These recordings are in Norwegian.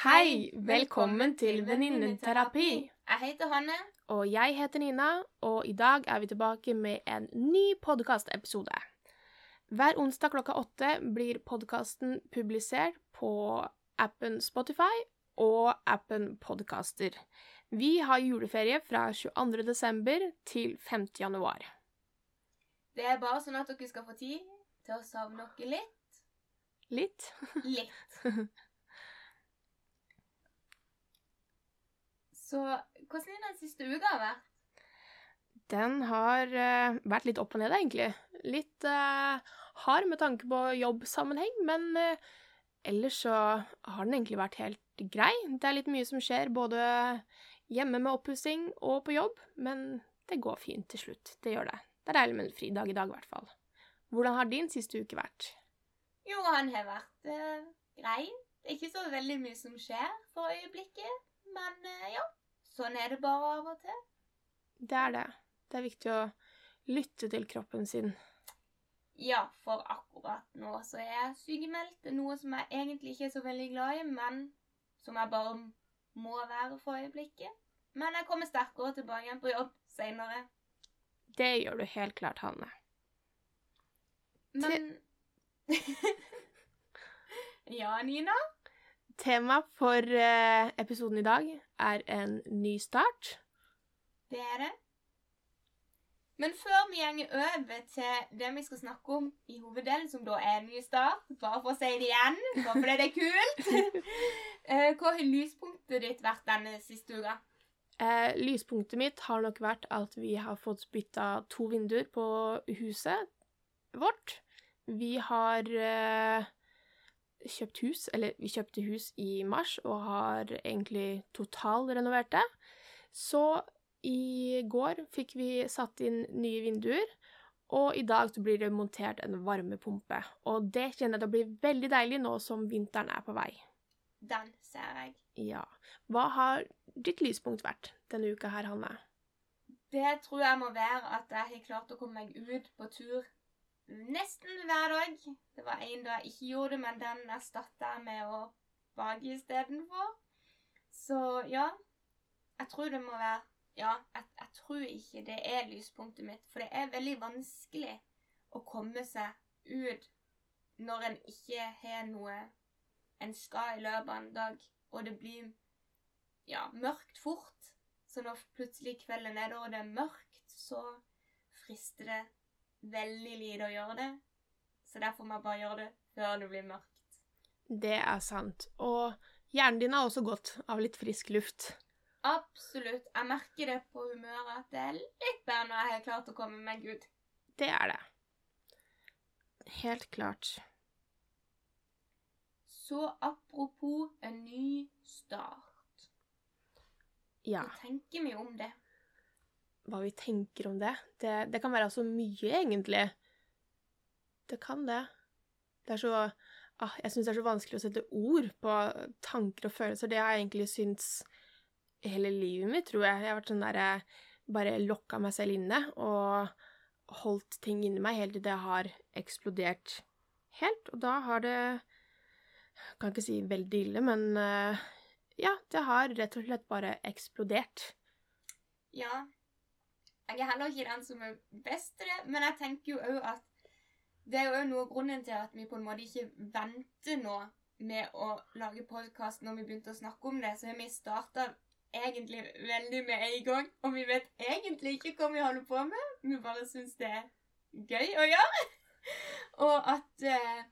Hei! Velkommen til Venninneterapi. Jeg heter Hanne. Og jeg heter Nina, og i dag er vi tilbake med en ny podkastepisode. Hver onsdag klokka åtte blir podkasten publisert på appen Spotify og appen Podcaster. Vi har juleferie fra 22. desember til 5. januar. Det er bare sånn at dere skal få tid til å savne dere litt. Litt. Litt. Så hvordan har den siste uka vært? Den har uh, vært litt opp og ned, egentlig. Litt uh, hard med tanke på jobbsammenheng, men uh, ellers så har den egentlig vært helt grei. Det er litt mye som skjer, både hjemme med oppussing og på jobb, men det går fint til slutt. Det gjør det. Det er deilig med en fridag i dag, i hvert fall. Hvordan har din siste uke vært? Jo, han har vært grei. Det er ikke så veldig mye som skjer for øyeblikket, men ja. Sånn er det bare av og til. Det er det. Det er viktig å lytte til kroppen sin. Ja, for akkurat nå så er jeg sykemeldt. Noe som jeg egentlig ikke er så veldig glad i, men som jeg bare må være for øyeblikket. Men jeg kommer sterkere tilbake igjen på jobb seinere. Det gjør du helt klart, Hanne. Men Ja, Nina? Tema for eh, episoden i dag er en ny start. Det er det. Men før vi gjenger over til det vi skal snakke om i hoveddelen, som da er en ny start, bare for å si det igjen, bare fordi det er kult eh, Hva har lyspunktet ditt vært denne siste uka? Eh, lyspunktet mitt har nok vært at vi har fått bytta to vinduer på huset vårt. Vi har eh, kjøpt hus, eller vi kjøpte hus i mars og har egentlig totalrenovert det. Så i går fikk vi satt inn nye vinduer, og i dag så blir det montert en varmepumpe. Og det kjenner jeg blir veldig deilig nå som vinteren er på vei. Den ser jeg. Ja. Hva har ditt lyspunkt vært denne uka her, Hanne? Det tror jeg må være at jeg har klart å komme meg ut på tur nesten hver dag. Det var en dag jeg ikke gjorde det, men den erstatta jeg med å bake istedenfor. Så ja, jeg tror det må være Ja, jeg, jeg, tror ikke det er lyspunktet mitt, for det er veldig vanskelig å komme seg ut når en ikke har noe en skal i løpet av en dag, og det blir ja, mørkt fort. Så når plutselig kvelden er der, og det er mørkt, så frister det veldig lite å gjøre det. Så derfor må jeg bare gjøre det før det blir mørkt. Det er sant. Og hjernen din har også godt av litt frisk luft. Absolutt. Jeg merker det på humøret at det er litt bedre når jeg har klart å komme meg ut. Det er det. Helt klart. Så apropos en ny start. Ja. Hva tenker vi om det? Hva vi tenker om det? Det, det kan være så mye, egentlig. Det kan det. Det er så ah, Jeg syns det er så vanskelig å sette ord på tanker og følelser. Det har jeg egentlig syntes hele livet mitt, tror jeg. Jeg har vært sånn derre Bare lokka meg selv inne og holdt ting inni meg helt til det har eksplodert helt. Og da har det Kan ikke si veldig ille, men uh, ja, det har rett og slett bare eksplodert. Ja. Jeg er heller ikke den som er best til det, men jeg tenker jo òg at det er jo noe av grunnen til at vi på en måte ikke venter nå med å lage podkast når vi begynte å snakke om det. Så har vi starta egentlig veldig med en gang, og vi vet egentlig ikke hva vi holder på med. Vi bare syns det er gøy å gjøre. og at eh,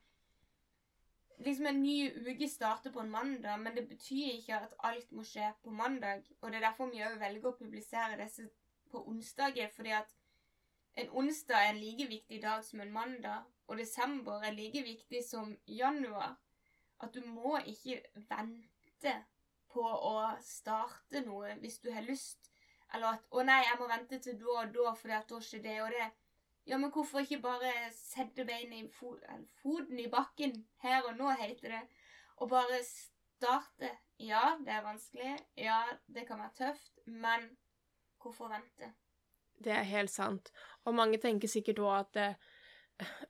liksom en ny uke starter på en mandag, men det betyr ikke at alt må skje på mandag. Og det er derfor vi òg velger å publisere disse på onsdager, fordi at en onsdag er en like viktig dag som en mandag, og desember er like viktig som januar. At du må ikke vente på å starte noe hvis du har lyst. Eller at 'Å nei, jeg må vente til da og da, for da skjer det og det'. Ja, men hvorfor ikke bare sette beinet i fo foten i bakken her og nå, heter det, og bare starte? Ja, det er vanskelig. Ja, det kan være tøft, men hvorfor vente? Det er helt sant. Og mange tenker sikkert òg at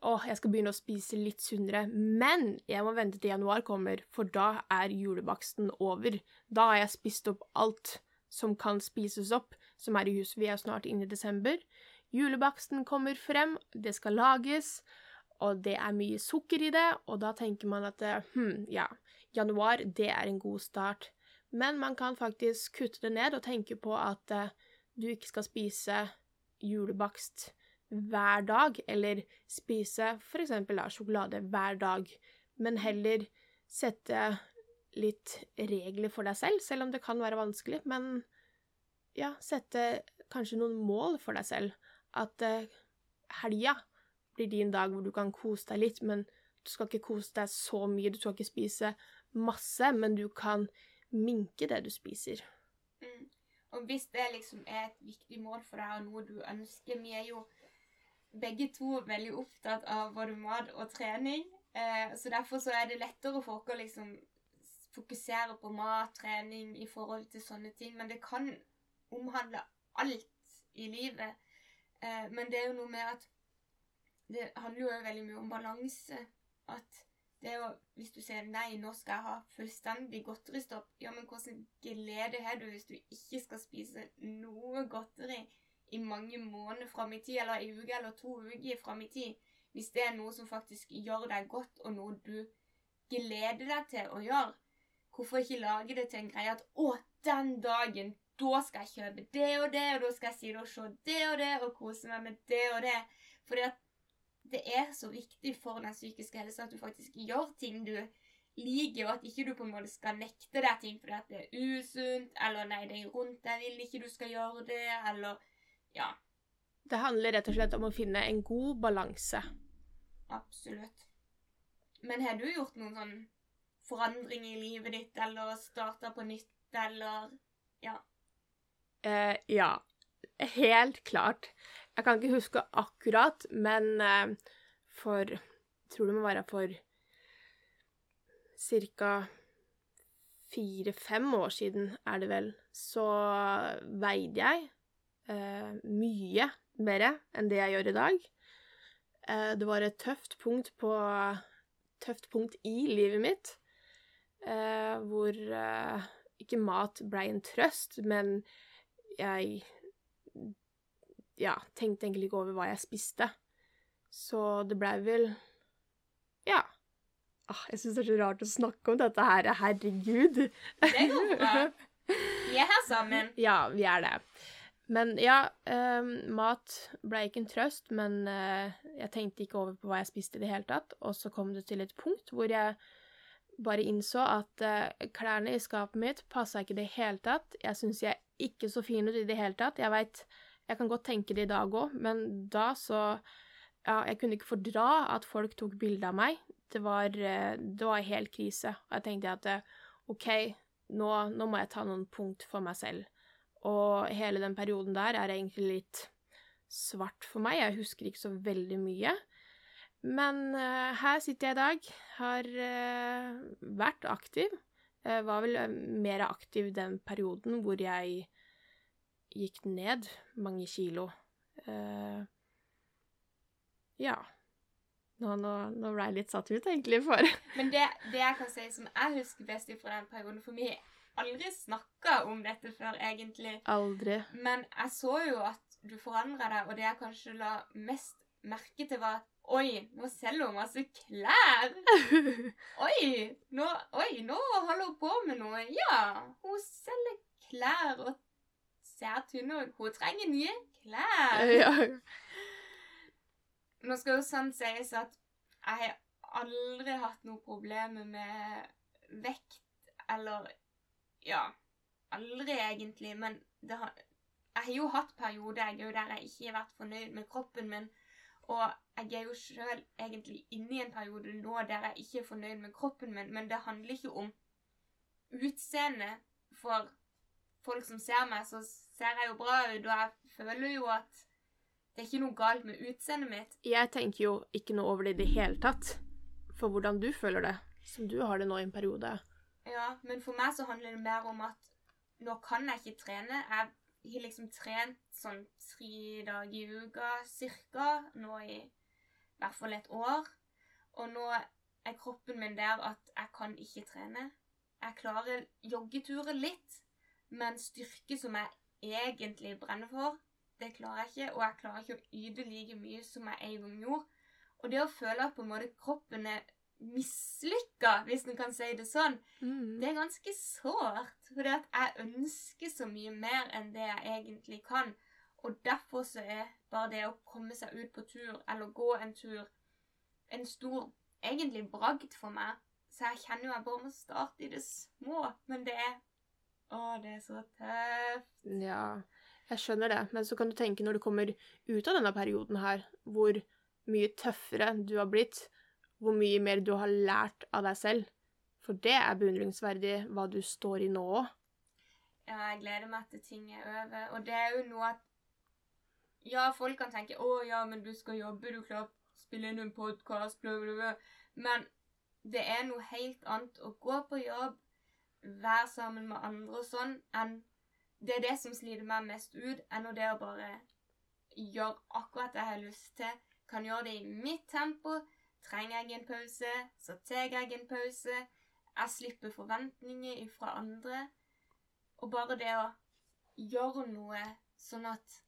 Å, jeg skal begynne å spise litt sunnere, men jeg må vente til januar kommer, for da er julebaksten over. Da har jeg spist opp alt som kan spises opp, som er i huset. Vi er snart inne i desember. Julebaksten kommer frem, det skal lages, og det er mye sukker i det, og da tenker man at eh, hm, ja, januar, det er en god start. Men man kan faktisk kutte det ned og tenke på at eh, du ikke skal spise julebakst hver dag, eller spise for eksempel sjokolade hver dag, men heller sette litt regler for deg selv, selv om det kan være vanskelig, men ja, sette kanskje noen mål for deg selv. At eh, helga blir din dag hvor du kan kose deg litt, men du skal ikke kose deg så mye, du skal ikke spise masse, men du kan minke det du spiser. Og hvis det liksom er et viktig mål for deg, og noe du ønsker Vi er jo begge to veldig opptatt av både mat og trening. Eh, så derfor så er det lettere for oss å liksom fokusere på mat, trening i forhold til sånne ting. Men det kan omhandle alt i livet. Eh, men det er jo noe med at det handler jo veldig mye om balanse. At det er jo Hvis du sier nei, nå skal jeg ha fullstendig godteristopp, ja, men hvordan glede har du hvis du ikke skal spise noe godteri i mange måneder fram i tid, eller i uke eller to uker fram i tid? Hvis det er noe som faktisk gjør deg godt, og noe du gleder deg til å gjøre, hvorfor ikke lage det til en greie at å, den dagen, da skal jeg kjøpe det og det, og da skal jeg si det og se det og det, og kose meg med det og det. Fordi at det er så viktig for den psykiske helsa at du faktisk gjør ting du liker, og at ikke du på en måte skal nekte deg ting fordi at det er usunt, eller nei, de rundt deg vil ikke du skal gjøre det, eller ja. Det handler rett og slett om å finne en god balanse. Absolutt. Men har du gjort noen sånn forandring i livet ditt, eller starta på nytt, eller ja? Eh, ja. Helt klart. Jeg kan ikke huske akkurat, men for for Tror det må være for ca. fire-fem år siden, er det vel, så veide jeg eh, mye mer enn det jeg gjør i dag. Eh, det var et tøft punkt på Tøft punkt i livet mitt, eh, hvor eh, ikke mat blei en trøst, men jeg ja, tenkte egentlig ikke over hva jeg spiste. Så det blei vel Ja. Ah, jeg syns det er så rart å snakke om dette her. Herregud. Det går bra. Vi er her sammen. Ja, vi er det. Men ja, eh, mat ble ikke en trøst, men eh, jeg tenkte ikke over på hva jeg spiste i det hele tatt. Og så kom det til et punkt hvor jeg bare innså at eh, klærne i skapet mitt passa ikke i det hele tatt. Jeg syns jeg er ikke så fin ut i det hele tatt. Jeg veit jeg kan godt tenke det i dag òg, men da så Ja, jeg kunne ikke fordra at folk tok bilde av meg. Det var, eh, det var helt krise. Og jeg tenkte at eh, OK, nå, nå må jeg ta noen punkt for meg selv. Og hele den perioden der er egentlig litt svart for meg. Jeg husker ikke så veldig mye. Men uh, her sitter jeg i dag. Har uh, vært aktiv. Jeg var vel mer aktiv den perioden hvor jeg gikk ned mange kilo. Uh, ja. Nå, nå, nå, ble jeg litt satt ut, egentlig, for Men det, det, jeg kan si som jeg husker best fra den perioden For vi har aldri snakka om dette før, egentlig. Aldri. Men jeg så jo at du forandra deg, og det jeg kanskje la mest merke til, var at Oi, nå selger hun masse klær! Oi, nå, oi, nå holder hun på med noe. Ja, hun selger klær og ser tynn ut. Hun trenger nye klær. Ja. Nå skal jo sånn sies at jeg har aldri hatt noe problemer med vekt, eller Ja, aldri egentlig, men det har Jeg har jo hatt perioder jeg, der jeg ikke har vært fornøyd med kroppen min. Og jeg er jo sjøl egentlig inne i en periode nå der jeg ikke er fornøyd med kroppen min, men det handler ikke om utseendet. For folk som ser meg, så ser jeg jo bra ut, og jeg føler jo at det er ikke noe galt med utseendet mitt. Jeg tenker jo ikke noe over det i det hele tatt, for hvordan du føler det, som du har det nå i en periode. Ja, men for meg så handler det mer om at nå kan jeg ikke trene. Jeg har liksom trent sånn tre dager i uka cirka nå i i hvert fall et år. Og nå er kroppen min der at jeg kan ikke trene. Jeg klarer joggeturer litt, men styrke som jeg egentlig brenner for, det klarer jeg ikke. Og jeg klarer ikke å yte like mye som jeg en gang gjorde. Og det å føle at på en måte kroppen er mislykka, hvis en kan si det sånn, Mm. det er ganske sårt. det at jeg ønsker så mye mer enn det jeg egentlig kan. Og derfor så er bare det å komme seg ut på tur, eller gå en tur, en stor egentlig bragd for meg. Så jeg kjenner jo jeg bare må starte i det små. Men det er Å, det er så tøft. Ja, jeg skjønner det. Men så kan du tenke når du kommer ut av denne perioden her, hvor mye tøffere du har blitt, hvor mye mer du har lært av deg selv. For det er beundringsverdig hva du står i nå òg. Ja, jeg gleder meg til ting er over. Og det er jo noe at Ja, folk kan tenke 'Å ja, men du skal jobbe, du klarer å spille inn en podkast', bla, bla, bla. Men det er noe helt annet å gå på jobb, være sammen med andre og sånn, enn Det er det som sliter meg mest ut, enn det å bare gjøre akkurat det jeg har lyst til. Kan gjøre det i mitt tempo. Trenger jeg en pause, så tar jeg en pause. Jeg slipper forventninger fra andre. Og bare det å gjøre noe sånn at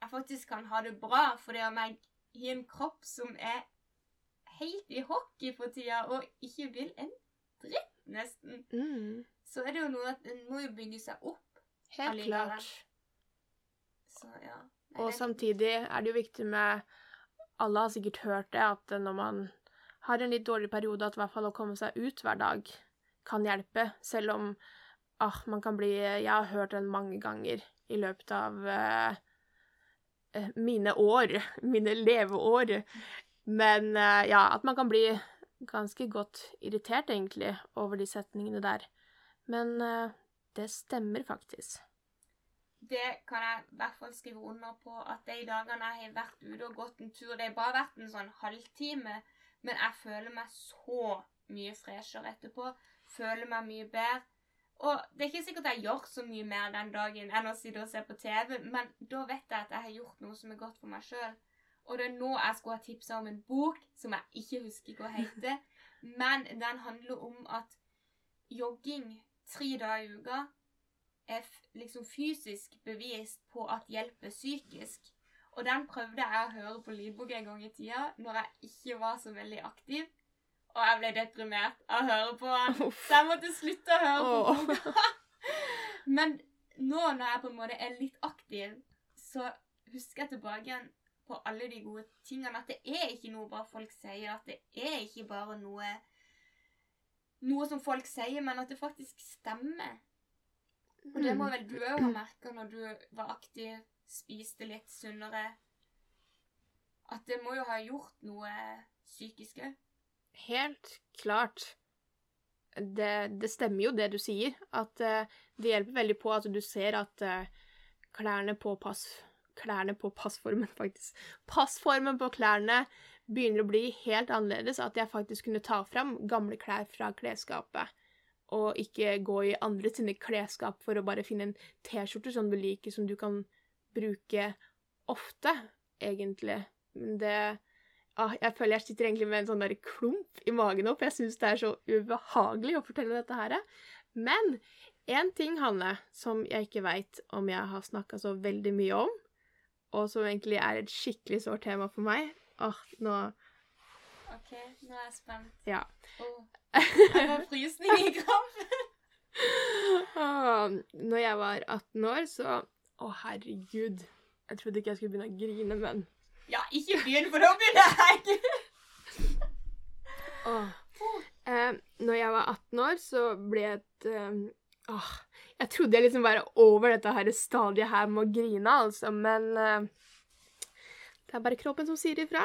jeg faktisk kan ha det bra, fordi om jeg har en kropp som er helt i hockey for tida, og ikke vil en dritt, nesten, Mm, så er det jo noe at en må jo bygge seg opp. helt Allikevel. klart. Så ja. Nei, Og det- samtidig er det jo viktig med Alle har sikkert hørt det, at når man har en litt dårlig periode, at i hvert fall å komme seg ut hver dag kan hjelpe. Selv om ah, man kan bli Jeg har hørt den mange ganger i løpet av eh, eh, mine år, mine leveår. Men eh, ja, at man kan bli ganske godt irritert, egentlig, over de setningene der. Men eh, det stemmer faktisk. Det kan jeg i hvert fall skrive under på, at de dagene jeg har vært ute og gått en tur Det har bare vært en sånn halvtime, men jeg føler meg så mye freshere etterpå. Føler meg mye bedre. Og det er ikke sikkert jeg gjør så mye mer den dagen enn å sitte og se på TV, men da vet jeg at jeg har gjort noe som er godt for meg sjøl. Og det er nå jeg skulle ha tipsa om en bok som jeg ikke husker hva heter, men den handler om at jogging tre dager i uka er liksom fysisk bevist på at hjelper psykisk. Og den prøvde jeg å høre på lydbok en gang i tida, når jeg ikke var så veldig aktiv. Og jeg ble deprimert av å høre på den. Så jeg måtte slutte å høre på den. boka. Men nå når jeg på en måte er litt aktiv, så husker jeg tilbake igjen på alle de gode tingene. At det er ikke noe bare folk sier. At det er ikke bare noe noe som folk sier, men at det faktisk stemmer. Og det må vel du òg ha merka når du var aktiv, spiste litt sunnere. At det må jo ha gjort noe psykisk òg. Helt klart. Det, det stemmer jo det du sier, at eh, det hjelper veldig på at du ser at eh, klærne på pass... Klærne på passformen, faktisk. Passformen på klærne begynner å bli helt annerledes. At jeg faktisk kunne ta fram gamle klær fra klesskapet. Og ikke gå i andre sine klesskap for å bare finne en T-skjorte som du liker, som du kan bruke ofte, egentlig. Men det ah, Jeg føler jeg sitter egentlig med en sånn der klump i magen nå, for jeg syns det er så ubehagelig å fortelle dette her. Men én ting, Hanne, som jeg ikke veit om jeg har snakka så veldig mye om, og som egentlig er et skikkelig sårt tema for meg Åh, nå OK, nå er jeg spent. Ja. Åh, jeg får frysning i kroppen. Når jeg var 18 år, så Å, herregud. Jeg trodde ikke jeg skulle begynne å grine, men Ja, ikke begynn, for da begynner jeg. Åh. Eh, når jeg var 18 år, så ble jeg et eh, Åh. Jeg trodde jeg liksom var over dette her stadiet her med å grine, altså, men uh, det er bare kroppen som sier ifra.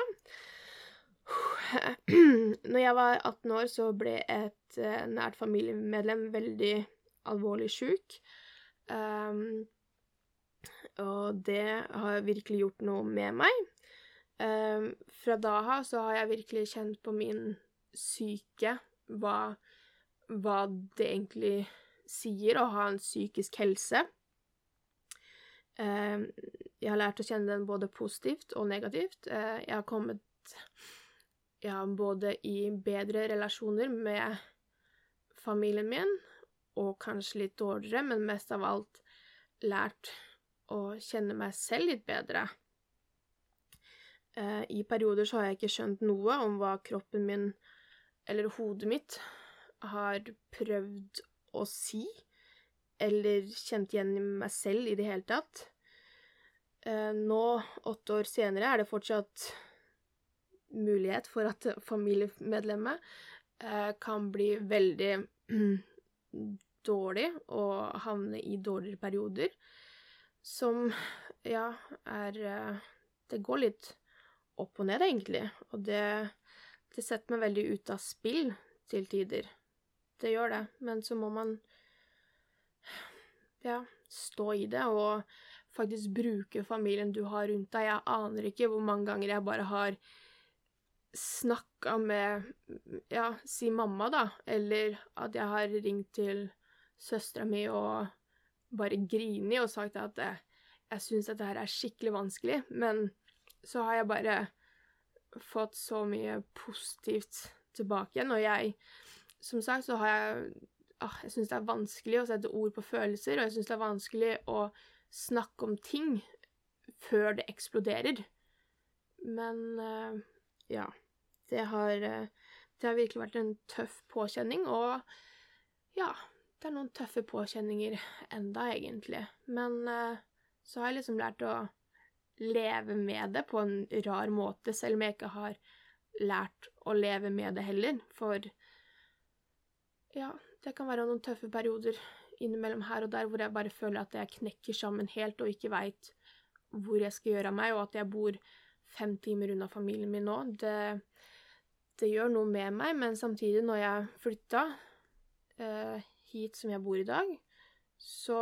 Når jeg var 18 år, så ble et uh, nært familiemedlem veldig alvorlig sjuk. Um, og det har virkelig gjort noe med meg. Um, fra da av så har jeg virkelig kjent på min syke hva, hva det egentlig sier å ha en psykisk helse. Um, jeg har lært å kjenne den både positivt og negativt. Uh, jeg har kommet ja, både i bedre relasjoner med familien min, og kanskje litt dårligere, men mest av alt lært å kjenne meg selv litt bedre. Eh, I perioder så har jeg ikke skjønt noe om hva kroppen min eller hodet mitt har prøvd å si, eller kjent igjen meg selv i det hele tatt. Eh, nå, åtte år senere, er det fortsatt mulighet for at familiemedlemmet eh, kan bli veldig dårlig og havne i dårligere perioder, som ja, er Det går litt opp og ned, egentlig, og det, det setter meg veldig ut av spill til tider. Det gjør det, men så må man ja, stå i det og faktisk bruke familien du har rundt deg. Jeg aner ikke hvor mange ganger jeg bare har snakka med ja, si mamma, da, eller at jeg har ringt til søstera mi og bare grini og sagt at jeg, jeg syns dette her er skikkelig vanskelig, men så har jeg bare fått så mye positivt tilbake igjen, og jeg Som sagt så har jeg ah, Jeg syns det er vanskelig å sette ord på følelser, og jeg syns det er vanskelig å snakke om ting før det eksploderer. Men uh, ja. Det har, uh, det har virkelig vært en tøff påkjenning, og ja Det er noen tøffe påkjenninger enda, egentlig. Men uh, så har jeg liksom lært å leve med det på en rar måte, selv om jeg ikke har lært å leve med det heller. For ja, det kan være noen tøffe perioder innimellom her og der hvor jeg bare føler at jeg knekker sammen helt og ikke veit hvor jeg skal gjøre av meg, og at jeg bor fem timer unna familien min nå. Det, det gjør noe med meg, men samtidig, når jeg flytta eh, hit som jeg bor i dag, så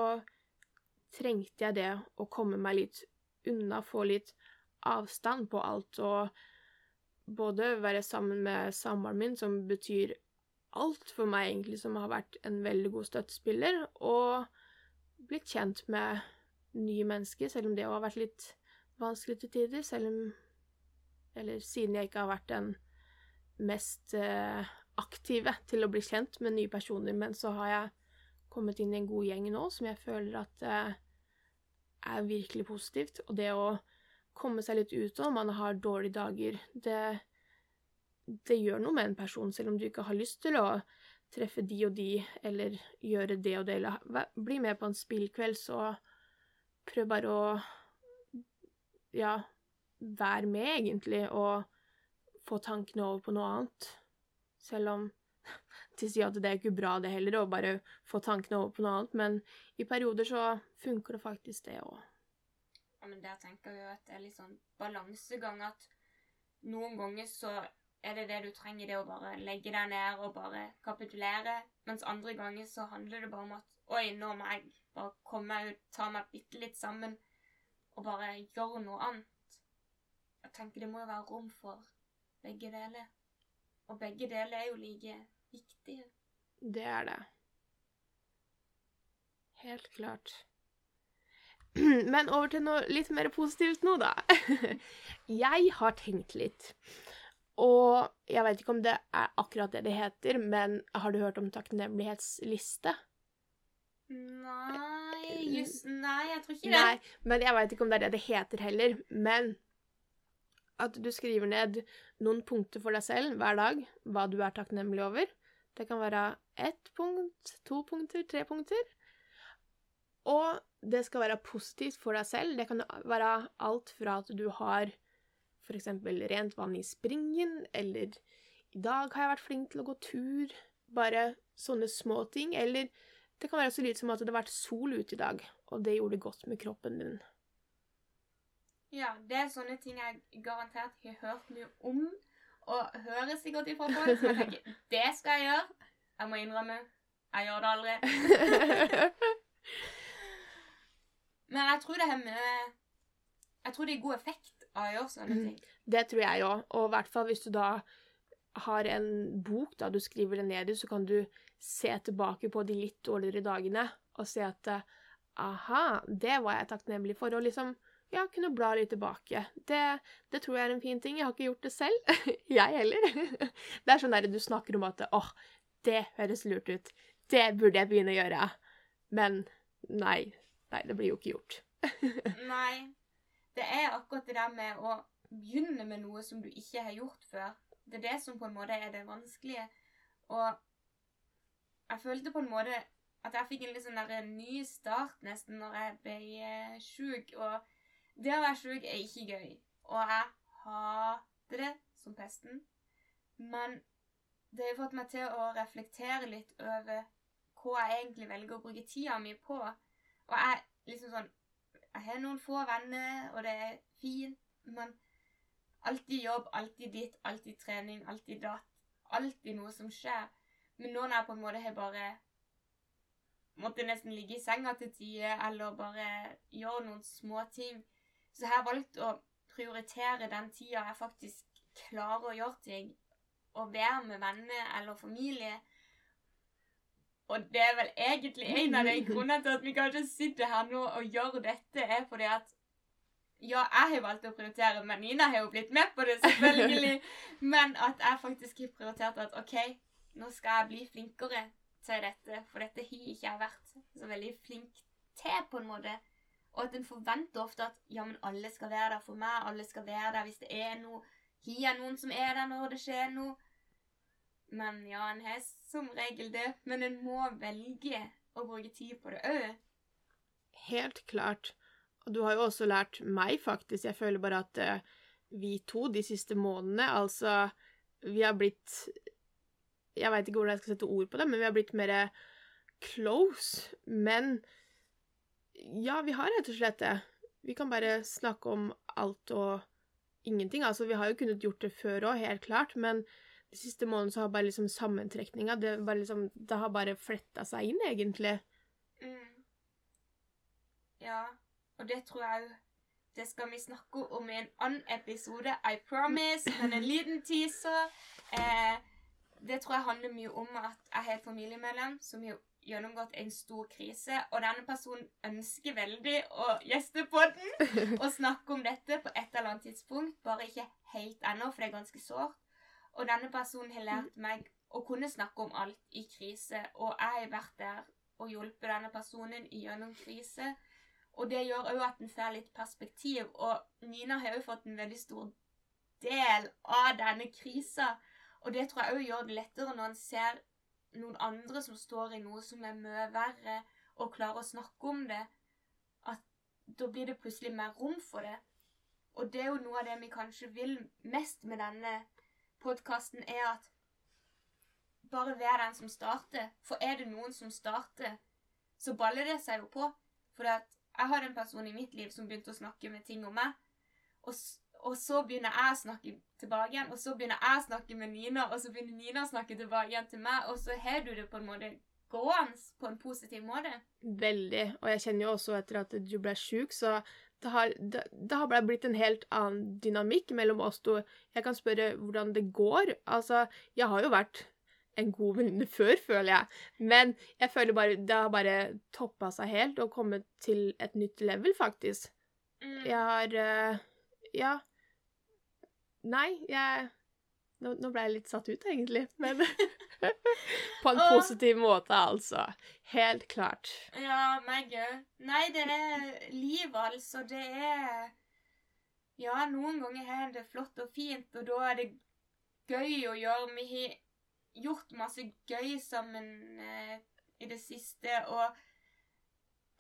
trengte jeg det å komme meg litt unna, få litt avstand på alt, og både være sammen med samboeren min, som betyr alt for meg, egentlig, som har vært en veldig god støttespiller, og blitt kjent med nye mennesker, selv om det har vært litt vanskelig til tider, selv om Eller siden jeg ikke har vært den mest eh, aktive til å bli kjent med nye personer, men så har jeg kommet inn i en god gjeng nå som jeg føler at eh, er virkelig positivt. Og det å komme seg litt ut når man har dårlige dager, det, det gjør noe med en person, selv om du ikke har lyst til å treffe de og de, eller gjøre det og det, eller bli med på en spillkveld, så prøv bare å ja, vær med, egentlig, og få tankene over på noe annet. Selv om de sier at det er ikke bra, det heller, å bare få tankene over på noe annet, men i perioder så funker det faktisk, det òg. Ja, men der tenker jeg at det er litt sånn balansegang at noen ganger så er det det du trenger, det å bare legge deg ned og bare kapitulere, mens andre ganger så handler det bare om at Oi, nå må jeg bare komme meg ut, ta meg bitte litt sammen og bare gjøre noe annet. Jeg tenker det må jo være rom for begge deler. Og begge deler er jo like viktige. Det er det. Helt klart. Men over til noe litt mer positivt nå, da. Jeg har tenkt litt. Og jeg vet ikke om det er akkurat det det heter, men har du hørt om takknemlighetsliste? Nei just, Nei, jeg tror ikke det. Nei, men jeg veit ikke om det er det det heter heller. Men at du skriver ned noen punkter for deg selv hver dag, hva du er takknemlig over. Det kan være ett punkt, to punkter, tre punkter. Og det skal være positivt for deg selv. Det kan være alt fra at du har f.eks. rent vann i springen, eller i dag har jeg vært flink til å gå tur. Bare sånne små ting. Eller det kan være så lite som at det har vært sol ute i dag, og det gjorde godt med kroppen din. Ja, det er sånne ting jeg garantert har hørt mye om, og hører sikkert ifra folk Så jeg tenker det skal jeg gjøre. Jeg må innrømme jeg gjør det aldri. Men jeg tror det har med Jeg tror det er god effekt å gjøre Mm. Det tror jeg òg, og i hvert fall hvis du da har en bok da du skriver det ned i, så kan du se tilbake på de litt dårligere dagene og se at aha, det var jeg takknemlig for. Og liksom ja, kunne bla litt tilbake. Det, det tror jeg er en fin ting. Jeg har ikke gjort det selv. jeg heller. det er sånn der du snakker om at åh, det høres lurt ut. Det burde jeg begynne å gjøre. Men nei. Nei, det blir jo ikke gjort. nei. Det er akkurat det der med å begynne med noe som du ikke har gjort før. Det er det som på en måte er det vanskelige. Og jeg følte på en måte at jeg fikk en litt sånn der ny start nesten når jeg ble eh, sjuk. Og det å være sjuk er ikke gøy. Og jeg hater det som pesten. Men det har fått meg til å reflektere litt over hva jeg egentlig velger å bruke tida mi på. Og jeg liksom sånn Jeg har noen få venner, og det er fint, men alltid jobb, alltid ditt, alltid trening, alltid datt. Alltid noe som skjer. Men nå når jeg på en måte har bare måtte nesten ligge i senga til tider, eller bare gjøre noen små ting, så jeg har valgt å prioritere den tida jeg faktisk klarer å gjøre ting, og være med venner eller familie. Og det er vel egentlig en av de grunnene til at vi kanskje sitter her nå og gjør dette, er fordi at ja, jeg har valgt å prioritere, men Nina har jo blitt med på det, selvfølgelig. Men at jeg faktisk har prioritert at OK, nå skal jeg bli flinkere til dette, for dette har ikke jeg vært så veldig flink til, på en måte. Og at en forventer ofte at ja, men alle skal være der for meg, alle skal være der hvis det er noe. Har jeg noen som er der når det skjer noe? Men ja, en har som regel det. Men en må velge å bruke tid på det òg. Helt klart. Og du har jo også lært meg, faktisk. Jeg føler bare at uh, vi to de siste månedene, altså Vi har blitt Jeg veit ikke hvordan jeg skal sette ord på det, men vi har blitt mer close. Men ja, vi har rett og slett det. Vi kan bare snakke om alt og ingenting. Altså, vi har jo kunnet gjort det før òg, helt klart, men siste måneden så har bare liksom sammentrekninga det, liksom, det, har bare fletta seg inn, egentlig. Mm. Ja, og det tror jeg Det skal vi snakke om i en annen episode, I promise, men en liten teaser. Eh, det tror jeg handler mye om at jeg har et familiemedlem som har gjennomgått en stor krise, og denne personen ønsker veldig å gjeste på den og snakke om dette på et eller annet tidspunkt, bare ikke helt ennå, for det er ganske sårt. Og denne personen har lært meg å kunne snakke om alt i krise, og jeg har vært der og hjulpet denne personen gjennom krise. Og det gjør òg at en får litt perspektiv, og Nina har òg fått en veldig stor del av denne krisa. Og det tror jeg òg gjør det lettere når en ser noen andre som står i noe som er mye verre, og klarer å snakke om det, at da blir det plutselig mer rom for det. Og det er jo noe av det vi kanskje vil mest med denne podkasten, er at bare vær den som starter. For er det noen som starter, så baller det seg jo på. For jeg har en person i mitt liv som begynte å snakke med ting om meg. Og og så begynner jeg å snakke tilbake igjen, og så begynner jeg å snakke med Nina, og så begynner Nina å snakke tilbake igjen til meg, og så har du det på en måte gående på en positiv måte. Veldig. Og jeg kjenner jo også etter at du ble sjuk, så det har, det, det har blitt en helt annen dynamikk mellom oss to. Jeg kan spørre hvordan det går. Altså, jeg har jo vært en god venninne før, føler jeg. Men jeg føler bare det har bare toppa seg helt og kommet til et nytt level, faktisk. Mm. Jeg har uh, Ja. Nei, jeg nå, nå, ble jeg litt satt ut, egentlig, men På en positiv måte, altså. Helt klart. Ja, meg òg. Nei, det er livet, altså. Det er Ja, noen ganger er det flott og fint, og da er det gøy å gjøre. Vi har gjort masse gøy sammen eh, i det siste, og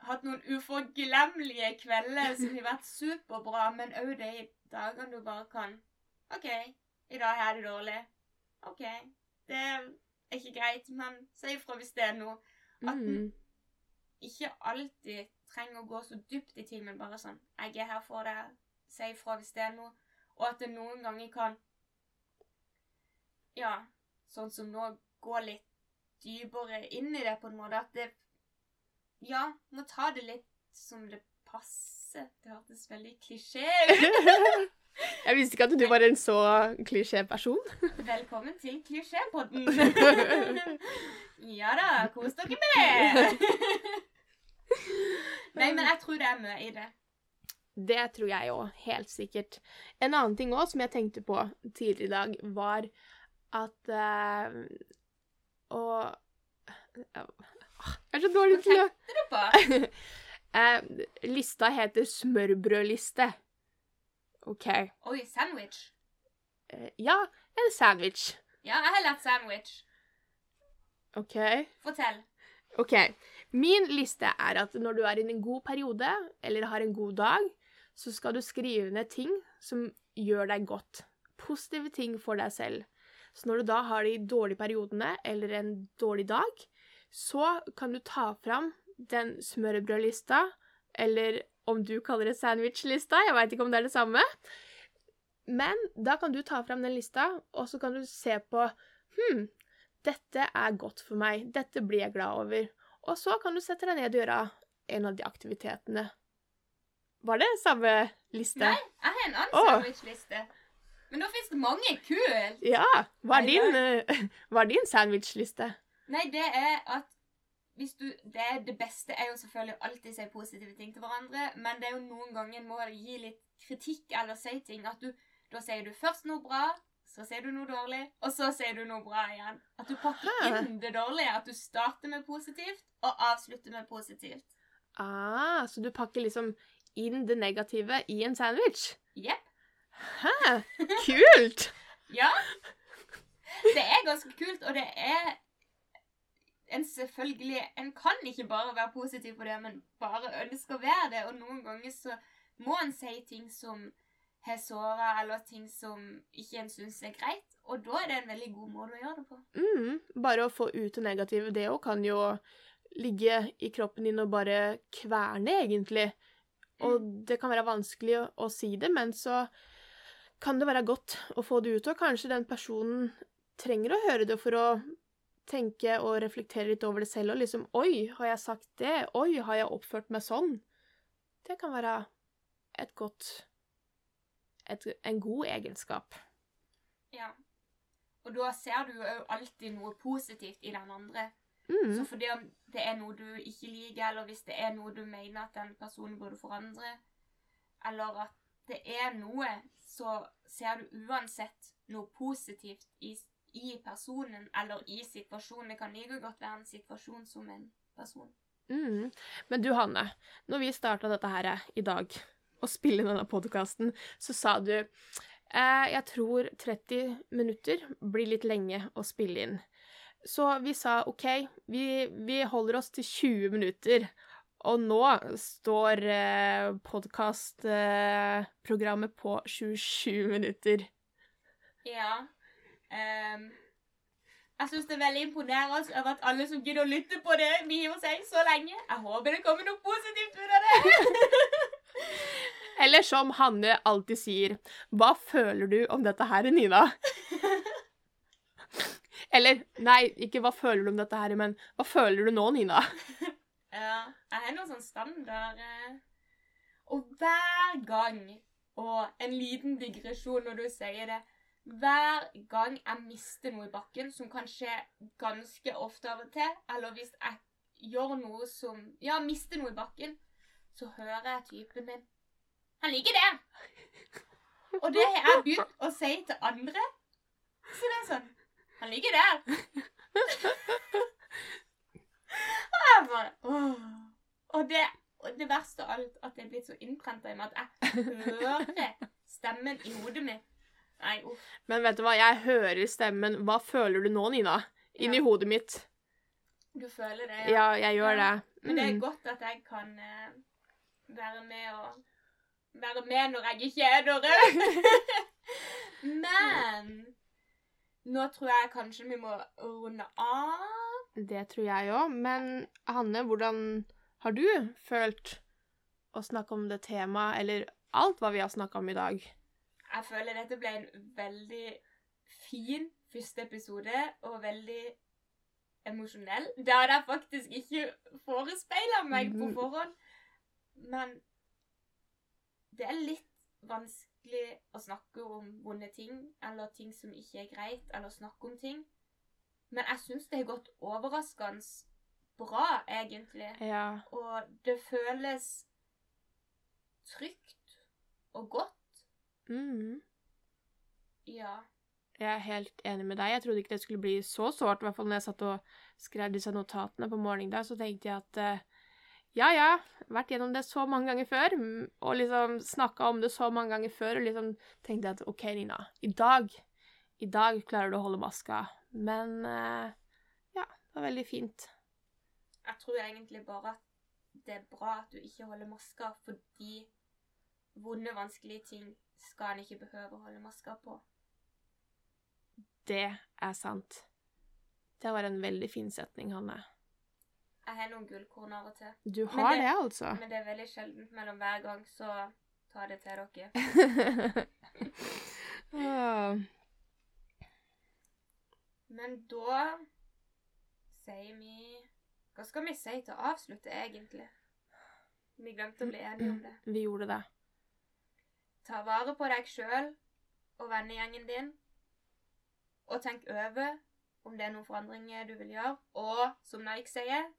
hatt noen uforglemmelige kvelder som har vært superbra, men òg de dagene du bare kan OK, i dag har jeg det dårlig. OK, det er ikke greit, men si ifra hvis det er noe. At en mm. ikke alltid trenger å gå så dypt i ting, men bare sånn 'Jeg er her for deg. Si ifra hvis det er noe.' Og at det noen ganger kan Ja, sånn som nå, gå litt dypere inn i det på en måte. At det Ja, må ta det litt som det passer. Det hørtes veldig klisjé ut. Jeg visste ikke at du var en så klisjé-person. Velkommen til klisjépodden. ja da, kos dere med det. Nei, men jeg tror det er mye i det. Det tror jeg òg, helt sikkert. En annen ting òg som jeg tenkte på tidligere i dag, var at uh, Å Jeg er så dårlig til å Hva Tenkte du på? uh, Lista heter smørbrødliste. OK. Oi, sandwich. Uh, ja, en sandwich. Ja, jeg har lært sandwich. OK. Fortell. OK. Min liste er at når du er i en god periode, eller har en god dag, så skal du skrive ned ting som gjør deg godt. Positive ting for deg selv. Så når du da har de dårlige periodene, eller en dårlig dag, så kan du ta fram den smørbrødlista, eller om du kaller det sandwich-lista. jeg veit ikke om det er det samme. Men da kan du ta fram den lista, og så kan du se på Hm, dette er godt for meg. Dette blir jeg glad over. Og så kan du sette deg ned og gjøre en av de aktivitetene. Var det samme liste? Nei, jeg har en annen Åh. sandwichliste. Men da fins det mange kule. Ja. Hva er din, er din sandwichliste? Nei, det er at du det, det beste er jo selvfølgelig å alltid si positive ting til hverandre, men det er jo noen ganger en må gi litt kritikk eller si ting. At du, da sier du først noe bra, så sier du noe dårlig, og så sier du noe bra igjen. At du pakker inn det dårlige. At du starter med positivt og avslutter med positivt. Ah, så du pakker liksom inn det negative i en sandwich? Jepp. Hæ? Kult! Ja. Det er ganske kult, og det er en selvfølgelig En kan ikke bare være positiv på det, men bare ønske å være det. Og noen ganger så må en si ting som har såra, eller ting som ikke en syns er greit. Og da er det en veldig god måte å gjøre det på. Mm, bare å få ut det negative, det òg kan jo ligge i kroppen din og bare kverne, egentlig. Og det kan være vanskelig å, å si det, men så kan det være godt å få det ut, og kanskje den personen trenger å høre det for å tenke og reflektere litt over det selv, og liksom Oi, har jeg sagt det? Oi, har jeg oppført meg sånn? Det kan være et godt et, En god egenskap. Ja. Og da ser du jo alltid noe positivt i den andre. Mm. Så fordi om det er noe du ikke liker, eller hvis det er noe du mener at den personen burde forandre, eller at det er noe, så ser du uansett noe positivt i, i personen eller i situasjonen. Det kan like godt være en situasjon som en person. Mm. Men du, Hanne, når vi starta dette her i dag, å spille denne podkasten, så sa du eh, jeg tror 30 minutter blir litt lenge å spille inn. Så vi sa OK, vi, vi holder oss til 20 minutter. Og nå står eh, podkastprogrammet eh, på 27 minutter. Ja. Ehm, jeg syns det er veldig imponerende over at alle som gidder å lytte på det, vi hiver seg så lenge. Jeg håper det kommer noe positivt ut av det. Eller som Hanne alltid sier, hva føler du om dette her, Nina? Eller nei, ikke hva føler du om dette her, men hva føler du nå, Nina? Ja, jeg har noe sånn standard eh, Og hver gang Og en liten digresjon når du sier det Hver gang jeg mister noe i bakken, som kan skje ganske ofte av og til, eller hvis jeg gjør noe som Ja, mister noe i bakken, så hører jeg typen min Han ligger der! Og det har jeg begynt å si til andre. Så det er sånn Han ligger der. Og jeg bare. Og det, og det verste av alt at det er blitt så innprenta i meg at jeg hører stemmen i hodet mitt. Nei, uff. Men vet du hva, jeg hører stemmen. Hva føler du nå, Nina? Inni Ja. hodet mitt. Du føler det, Ja, ja jeg gjør Ja. det. Men det er Mm. godt at jeg kan uh, være med og Være med når jeg ikke er der. Men nå tror jeg kanskje vi må runde av. Det tror jeg òg. Men Hanne, hvordan har du følt å snakke om det temaet, eller alt hva vi har snakka om i dag? Jeg føler dette ble en veldig fin første episode, og veldig emosjonell. Det hadde jeg faktisk ikke forespeila meg på Mhm. forhånd. Men det er litt vanskelig å snakke om vonde ting, eller ting som ikke er greit, eller snakke om ting. Men jeg syns det har gått overraskende bra, egentlig. Ja. Og det føles trygt og godt. Mhm. Ja. Jeg er helt enig med deg. Jeg trodde ikke det skulle bli så sårt. I hvert fall når jeg satt og skrev disse notatene på morgenen der, så tenkte jeg at eh, ja, ja, vært gjennom det så mange ganger før, mm, og liksom snakka om det så mange ganger før, og liksom tenkte jeg at OK, Nina, i dag I dag klarer du å holde maska. Men uh, ja, det var veldig fint. Jeg tror egentlig bare at det er bra at du ikke holder maska, fordi vonde, vanskelige ting skal en ikke behøve å holde maska på. Det er sant. Det var en veldig fin setning, Hanne. Jeg har noen gullkorn av og til, Du har det- det, altså. men det er veldig sjeldent mellom hver gang, så ta det til dere. Men da sier vi Hva skal vi si til å avslutte, egentlig? Vi glemte å bli enige om det. Vi gjorde det. Ta vare på deg sjøl og vennegjengen din. Og tenk over om det er noen forandringer du vil gjøre. Og som Nike sier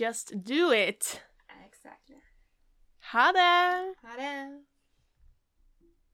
Just do it. Exactly. Ha det! Ha det.